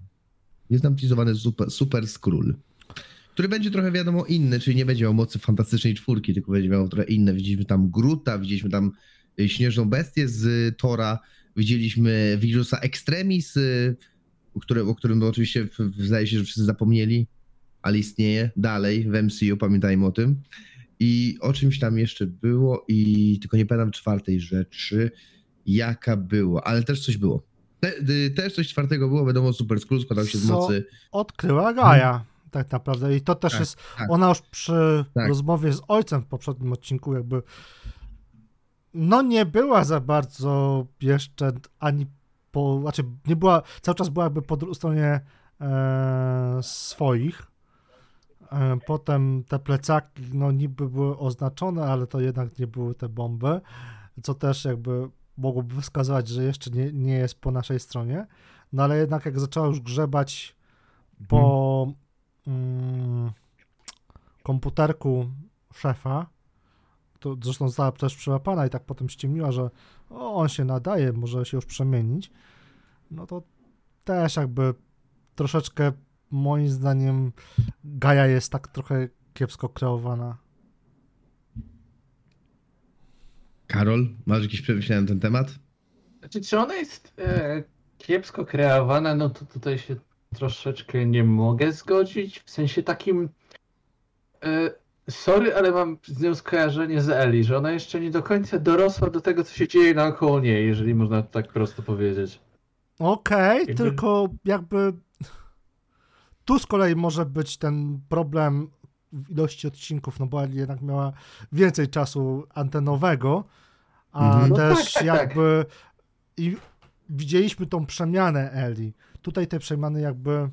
Jest nam teasowany Super, super Skrull, który będzie trochę wiadomo inny, czyli nie będzie miał mocy fantastycznej czwórki, tylko będzie miał trochę inne. Widzieliśmy tam Gruta, widzieliśmy tam y, śnieżną bestię z Tora, widzieliśmy wirusa Extremis, y, o którym, o którym oczywiście zdaje się, że wszyscy zapomnieli, ale istnieje dalej w MCU, pamiętajmy o tym. I o czymś tam jeszcze było i tylko nie pamiętam czwartej rzeczy, jaka była, ale też coś było. Te, y, też coś czwartego było, wiadomo, Super Skrull składał się z mocy. Odkryła Gaja, tak naprawdę. I to też Tak, jest, tak. ona już przy Tak. rozmowie z ojcem w poprzednim odcinku jakby no nie była za bardzo jeszcze ani po, znaczy nie była, cały czas była jakby po stronie e, swoich. E, potem te plecaki, no niby były oznaczone, ale to jednak nie były te bomby, co też jakby mogłoby wskazywać, że jeszcze nie, nie jest po naszej stronie. No ale jednak jak zaczęła już grzebać po mm, komputerku szefa, to zresztą została też przyłapana i tak potem ściemniła, że o, on się nadaje, może się już przemienić, no to też jakby troszeczkę moim zdaniem Gaja jest tak trochę kiepsko kreowana. Karol, masz jakieś przemyślenia na ten temat? Znaczy, czy ona jest e, kiepsko kreowana, no to tutaj się troszeczkę nie mogę zgodzić. W sensie takim. E, sorry, ale mam z nią skojarzenie z Eli, że ona jeszcze nie do końca dorosła do tego, co się dzieje naokoło niej, jeżeli można tak prosto powiedzieć. Okej, Jakby- tylko jakby tu z kolei może być ten problem ilości odcinków, no bo Eli jednak miała więcej czasu antenowego, a Mhm. No też tak, tak, tak. jakby i widzieliśmy tą przemianę Eli. Tutaj tej przemiany jakby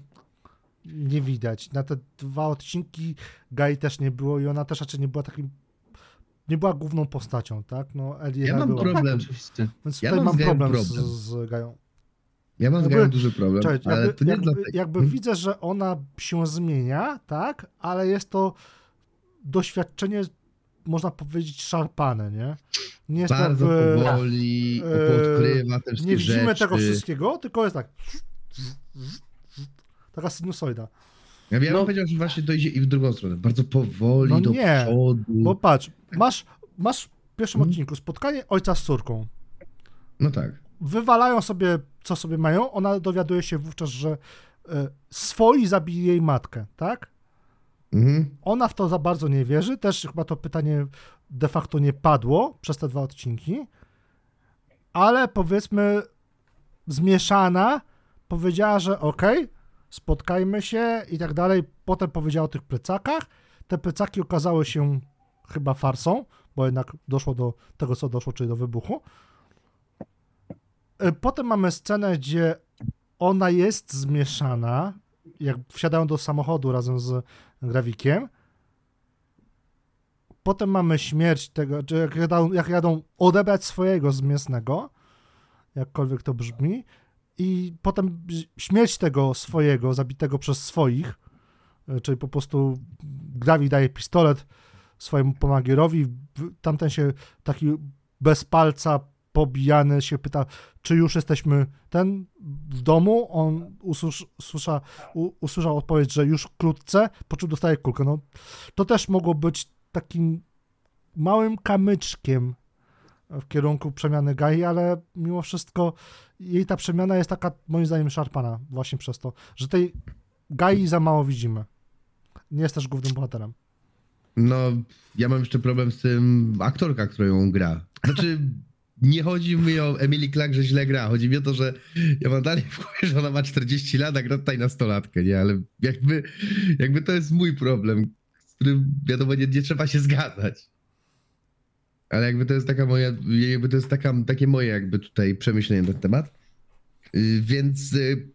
nie widać. Na te dwa odcinki Gai też nie było i ona też raczej nie była takim nie była główną postacią, tak? No, Ellie Ja mam była. problem. Tak, oczywiście. Więc ja tutaj mam mam problem, problem. Z, z Gają. Ja mam z Jakby- Gają duży problem, Czekajcie, ale jakby, to nie jakby, dlatego. jakby Hmm? widzę, że ona się zmienia, tak? Ale jest to doświadczenie, można powiedzieć, szarpane, nie? Nie jest Bardzo powoli, e, odkrywa też Nie widzimy rzeczy. tego wszystkiego, tylko jest tak. Taka sinusoida. Ja bym No. powiedział, że właśnie to idzie i w drugą stronę. Bardzo powoli, No do nie, przodu. Bo patrz, masz, masz w pierwszym Mhm. odcinku spotkanie ojca z córką. No tak. Wywalają sobie, co sobie mają. Ona dowiaduje się wówczas, że e, swoi zabili jej matkę, tak? Mhm. Ona w to za bardzo nie wierzy. Też chyba to pytanie de facto nie padło przez te dwa odcinki. Ale powiedzmy, zmieszana powiedziała, że okej, spotkajmy się i tak dalej. Potem powiedziała o tych plecakach. Te plecaki okazały się chyba farsą, bo jednak doszło do tego, co doszło, czyli do wybuchu. E, Potem mamy scenę, gdzie ona jest zmieszana, jak wsiadają do samochodu razem z Grawikiem. Potem mamy śmierć tego, czy jak jadą, jak jadą odebrać swojego z mięsnego, jakkolwiek to brzmi, i potem śmierć tego swojego, zabitego przez swoich, e, czyli po prostu Grawik daje pistolet swojemu pomagierowi, tamten się taki bez palca pobijany się pyta, czy już jesteśmy ten w domu, on usłysz, usłysza, usłyszał odpowiedź, że już wkrótce, po czym dostaje kulkę. No, to też mogło być takim małym kamyczkiem w kierunku przemiany Gai, ale mimo wszystko jej ta przemiana jest taka moim zdaniem szarpana właśnie przez to, że tej Gai za mało widzimy. Nie jest też głównym bohaterem. No, ja mam jeszcze problem z tym aktorka, którą ją gra. Znaczy, nie chodzi mi o Emily Clark, że źle gra. Chodzi mi o to, że ja mam dalej w że ona ma 40 lat, a gra tutaj nastolatkę, nie? Ale jakby, jakby to jest mój problem, z którym wiadomo, nie, nie trzeba się zgadzać. Ale jakby to jest taka moja, jakby to jest taka, takie moje jakby tutaj przemyślenie na ten temat. Yy, Więc yy,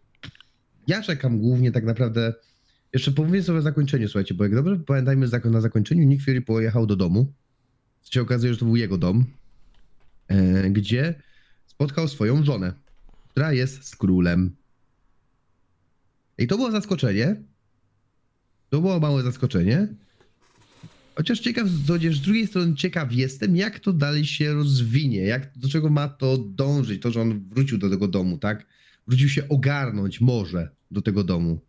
ja czekam głównie tak naprawdę jeszcze pomówię sobie o zakończeniu, słuchajcie, bo jak dobrze pamiętajmy, na zakończeniu Nick Fury pojechał do domu. się okazuje, że to był jego dom, gdzie spotkał swoją żonę, która jest z królem. I to było zaskoczenie. To było małe zaskoczenie. Chociaż ciekaw, chociaż z drugiej strony ciekaw jestem, jak to dalej się rozwinie, jak, do czego ma to dążyć, to, że on wrócił do tego domu, tak? Wrócił się ogarnąć może do tego domu.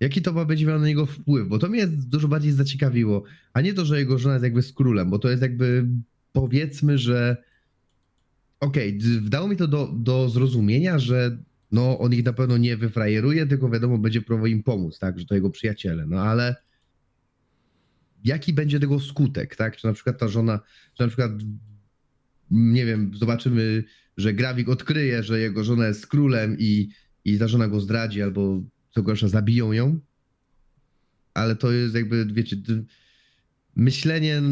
Jaki to ma będzie miał na niego wpływ? Bo to mnie dużo bardziej zaciekawiło, a nie to, że jego żona jest jakby z królem, bo to jest jakby powiedzmy, że okej, d- dało mi to do, do zrozumienia, że no on ich na pewno nie wyfrajeruje, tylko wiadomo, będzie próbował im pomóc, tak, że to jego przyjaciele, no ale jaki będzie tego skutek, tak, czy na przykład ta żona, czy na przykład nie wiem, zobaczymy, że Grawik odkryje, że jego żona jest królem i, i ta żona go zdradzi, albo co gorsza, zabiją ją. Ale to jest jakby, wiecie, myślenie,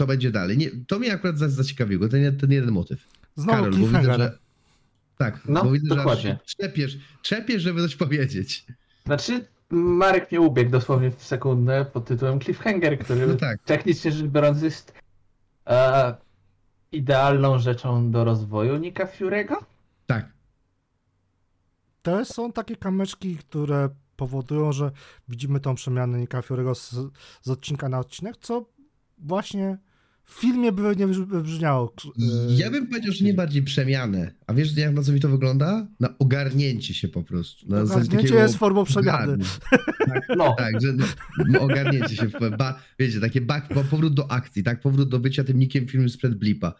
co będzie dalej. Nie, to mnie akurat za- zaciekawiło, ten, ten jeden motyw. Znowu Karol, bo widzę, że... Tak, No, bo widzę, dokładnie. że aż trzepiesz, trzepiesz, żeby coś powiedzieć. Znaczy, Marek mnie ubiegł dosłownie w sekundę pod tytułem Cliffhanger, który No tak. technicznie rzecz biorąc jest e, idealną rzeczą do rozwoju Nika Fury'ego. Tak. To są takie kamyczki, które powodują, że widzimy tą przemianę Nika Fury'ego z, z odcinka na odcinek, co właśnie w filmie by nie wybrzmiało. e, Ja bym powiedział, że nie bardziej przemianę. A wiesz, jak na co mi to wygląda? Na ogarnięcie się po prostu. Na Ogarnięcie takiego jest formą przemiany. ogarnu. No, Tak, że no, ogarnięcie się, w- ba, wiecie, takie back, powrót do akcji, tak, powrót do bycia tym nikiem filmu sprzed blipa.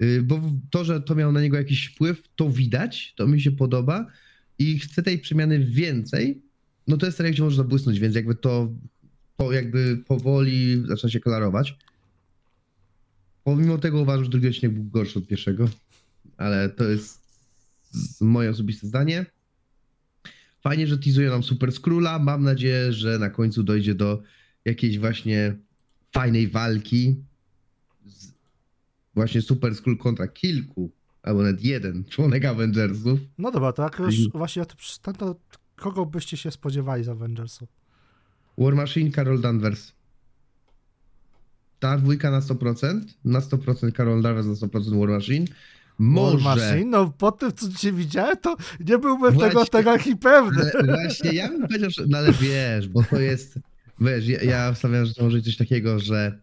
Yy, Bo to, że to miało na niego jakiś wpływ, to widać, to mi się podoba i chcę tej przemiany więcej, no to jest serial, gdzie może zabłysnąć, więc jakby to, to jakby powoli zaczyna się klarować. Pomimo tego uważam, że drugi odcinek był gorszy od pierwszego, ale to jest moje osobiste zdanie. Fajnie, że teasuje nam Super Skróla. Mam nadzieję, że na końcu dojdzie do jakiejś właśnie fajnej walki. Z właśnie Super Skról kontra kilku albo nawet jeden członek Avengersów. No dobra, to jak już I- właśnie kogo byście się spodziewali z Avengersów? War Machine, Carol Danvers. Ta dwójka na 100%, na 100% Carol Danvers, na 100% War Machine. Może, War Machine? No po tym, co dzisiaj widziałem, to nie byłbym Właśnie. tego, tego taki pewny. ale właśnie ja bym powiedział, że, no ale wiesz, bo to jest, wiesz, ja, ja wstawiam, że to może być coś takiego, że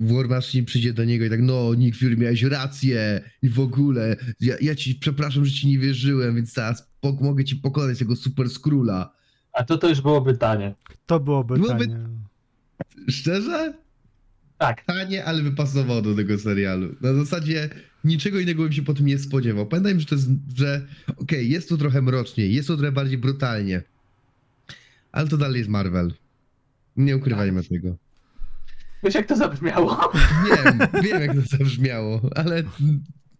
War Machine przyjdzie do niego i tak, no Nick Fury, miałeś rację i w ogóle, ja, ja ci, przepraszam, że ci nie wierzyłem, więc teraz mogę ci pokonać tego super skróla. A to to już byłoby tanie. To byłoby, Byłoby- tanie. Szczerze? Tak. tanie, ale by pasowało do tego serialu. Na zasadzie niczego innego bym się po tym nie spodziewał. Pamiętajmy, że to jest, że okej, jest tu trochę mroczniej, jest tu trochę bardziej brutalnie, ale to dalej jest Marvel. Nie ukrywajmy tego. Wiesz jak to zabrzmiało? Wiem, (laughs) wiem jak to zabrzmiało, ale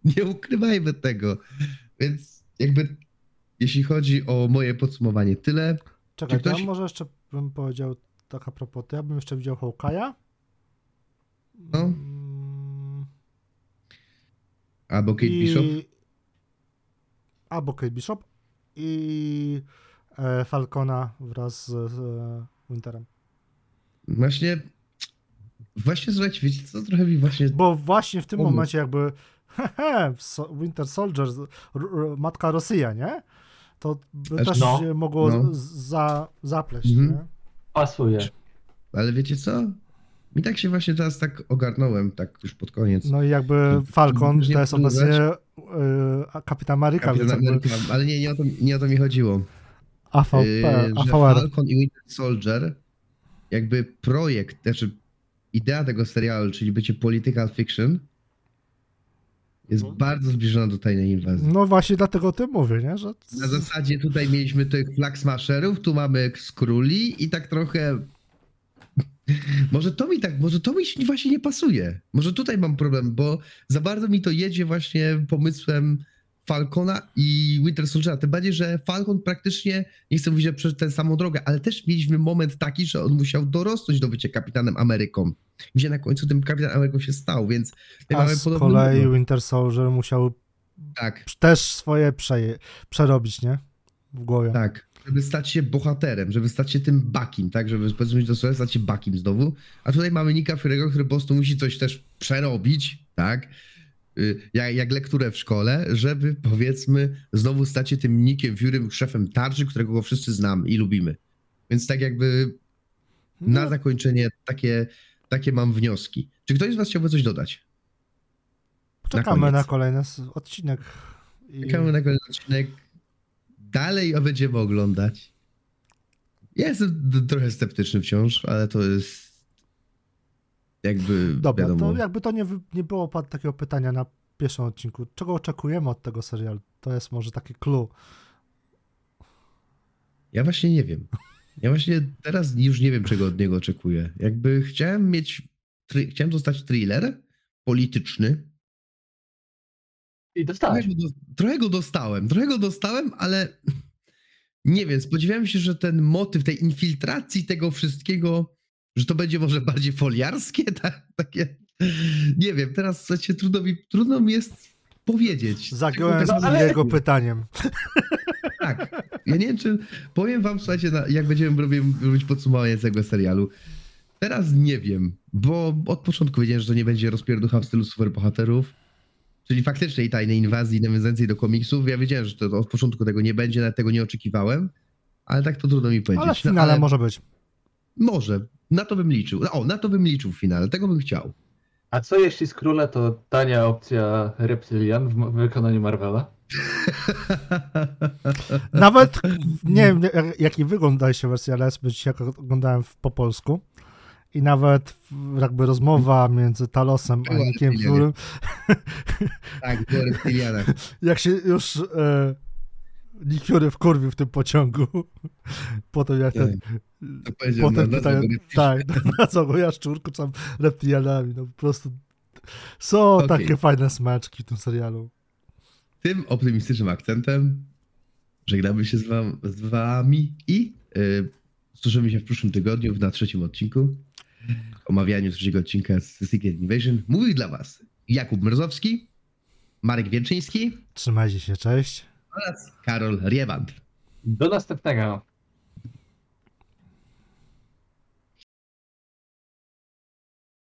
nie ukrywajmy tego. Więc jakby, jeśli chodzi o moje podsumowanie, tyle. Czekaj, ktoś- ja może jeszcze bym powiedział tak a propos, to ja bym jeszcze widział Hawkeye'a. No. Mm, Albo Kate i- Bishop. Albo Kate Bishop i e, Falcona wraz z e, Winterem. Właśnie, właśnie słuchajcie, wiecie co, trochę mi właśnie Bo właśnie w tym momencie jakby hehe, Winter Soldier, matka Rosja, nie? To by Znaczy, też no, się mogło no. za, zapleść, Mhm. nie? Pasuje. Ale wiecie co? Mi tak się właśnie teraz tak ogarnąłem, tak już pod koniec. No i jakby Falcon to jest obecnie y, Kapitan Ameryka, Kapitan jakby ale nie, nie o, to, nie o to mi chodziło. AVP, Yy, AVR. Falcon i Winter Soldier, jakby projekt, znaczy idea tego serialu, czyli bycie political fiction, jest Mhm. bardzo zbliżona do tajnej inwazji. No właśnie dlatego o tym mówię, nie? Że Na zasadzie tutaj mieliśmy tych flag smasherów, tu mamy skróli i tak trochę. Może to mi tak, może to mi właśnie nie pasuje. Może tutaj mam problem, bo za bardzo mi to jedzie właśnie pomysłem Falcona i Winter Soldiera. Tym bardziej, że Falcon praktycznie, nie chcę mówić, że przez tę samą drogę, ale też mieliśmy moment taki, że on musiał dorosnąć do bycia kapitanem Ameryką. Gdzie na końcu tym kapitan Ameryką się stał, więc A z kolei moment. Winter Soldier musiał Tak. też swoje przeje, przerobić, nie? W głowie. Tak, żeby stać się bohaterem, żeby stać się tym bakim, tak? Żeby powiedzmy to sobie stać się bakim znowu. A tutaj mamy Nika Fury'ego, który po prostu musi coś też przerobić, tak? Y, Jak, jak lekturę w szkole, żeby powiedzmy znowu stać się tym Nikiem Furym, szefem tarczy, którego wszyscy znamy i lubimy. Więc tak jakby na No, zakończenie takie, takie mam wnioski. Czy ktoś z was chciałby coś dodać? czekamy koniec. na kolejny odcinek. I... Czekamy na kolejny odcinek. Dalej będziemy oglądać. Ja jestem trochę sceptyczny wciąż, ale to jest jakby Dobra, wiadomo. to jakby to nie, nie było takiego pytania na pierwszym odcinku. Czego oczekujemy od tego serialu? To jest może taki clue. Ja właśnie nie wiem. Ja właśnie teraz już nie wiem, czego od niego oczekuję. Jakby chciałem mieć, chciałem dostać thriller polityczny. I Trochę go, do, trochę go dostałem, trochę go dostałem, ale nie wiem, spodziewałem się, że ten motyw tej infiltracji tego wszystkiego, że to będzie może bardziej foliarskie, (laughs) tak, takie, nie wiem, teraz słuchajcie, trudno mi, trudno mi jest powiedzieć. Zagiąłem No, ale- jego pytaniem. (laughs) Tak, ja nie wiem, czy powiem wam, słuchajcie, jak będziemy robić, robić podsumowanie tego serialu. Teraz nie wiem, bo od początku wiedziałem, że to nie będzie rozpierducha w stylu superbohaterów, czyli faktycznej tajnej inwazji nawiązującej do komiksów. Ja wiedziałem, że to, od początku tego nie będzie, nawet tego nie oczekiwałem, ale tak to trudno mi powiedzieć. Ale w No, finale ale może być. Może, na to bym liczył. O, na to bym liczył w finale, tego bym chciał. A co jeśli z króla to tania opcja Reptilian w wykonaniu Marvela? Nawet nie wiem, jak- jaki wygląda się wersja lesby, dzisiaj jak oglądałem w, po polsku. I nawet jakby rozmowa między Talosem a Reptilianie. Furym, tak, było (laughs) jak się już e, Nick Fury wkurwił w tym pociągu. Potem jak ten, To powiedział potem na- zagodę. tak, (laughs) na co go jaszczurku, tam reptilianami, no po prostu są Okej. takie fajne smaczki w tym serialu. tym optymistycznym akcentem żegnamy się z, wam, z wami i yy, słyszymy się w przyszłym tygodniu na trzecim odcinku omawianiu trzeciego odcinka z Secret Invasion. Mówił dla was Jakub Mrozowski, Marek Wieczyński. Trzymajcie się, cześć. Oraz Karol Riewand. Do następnego.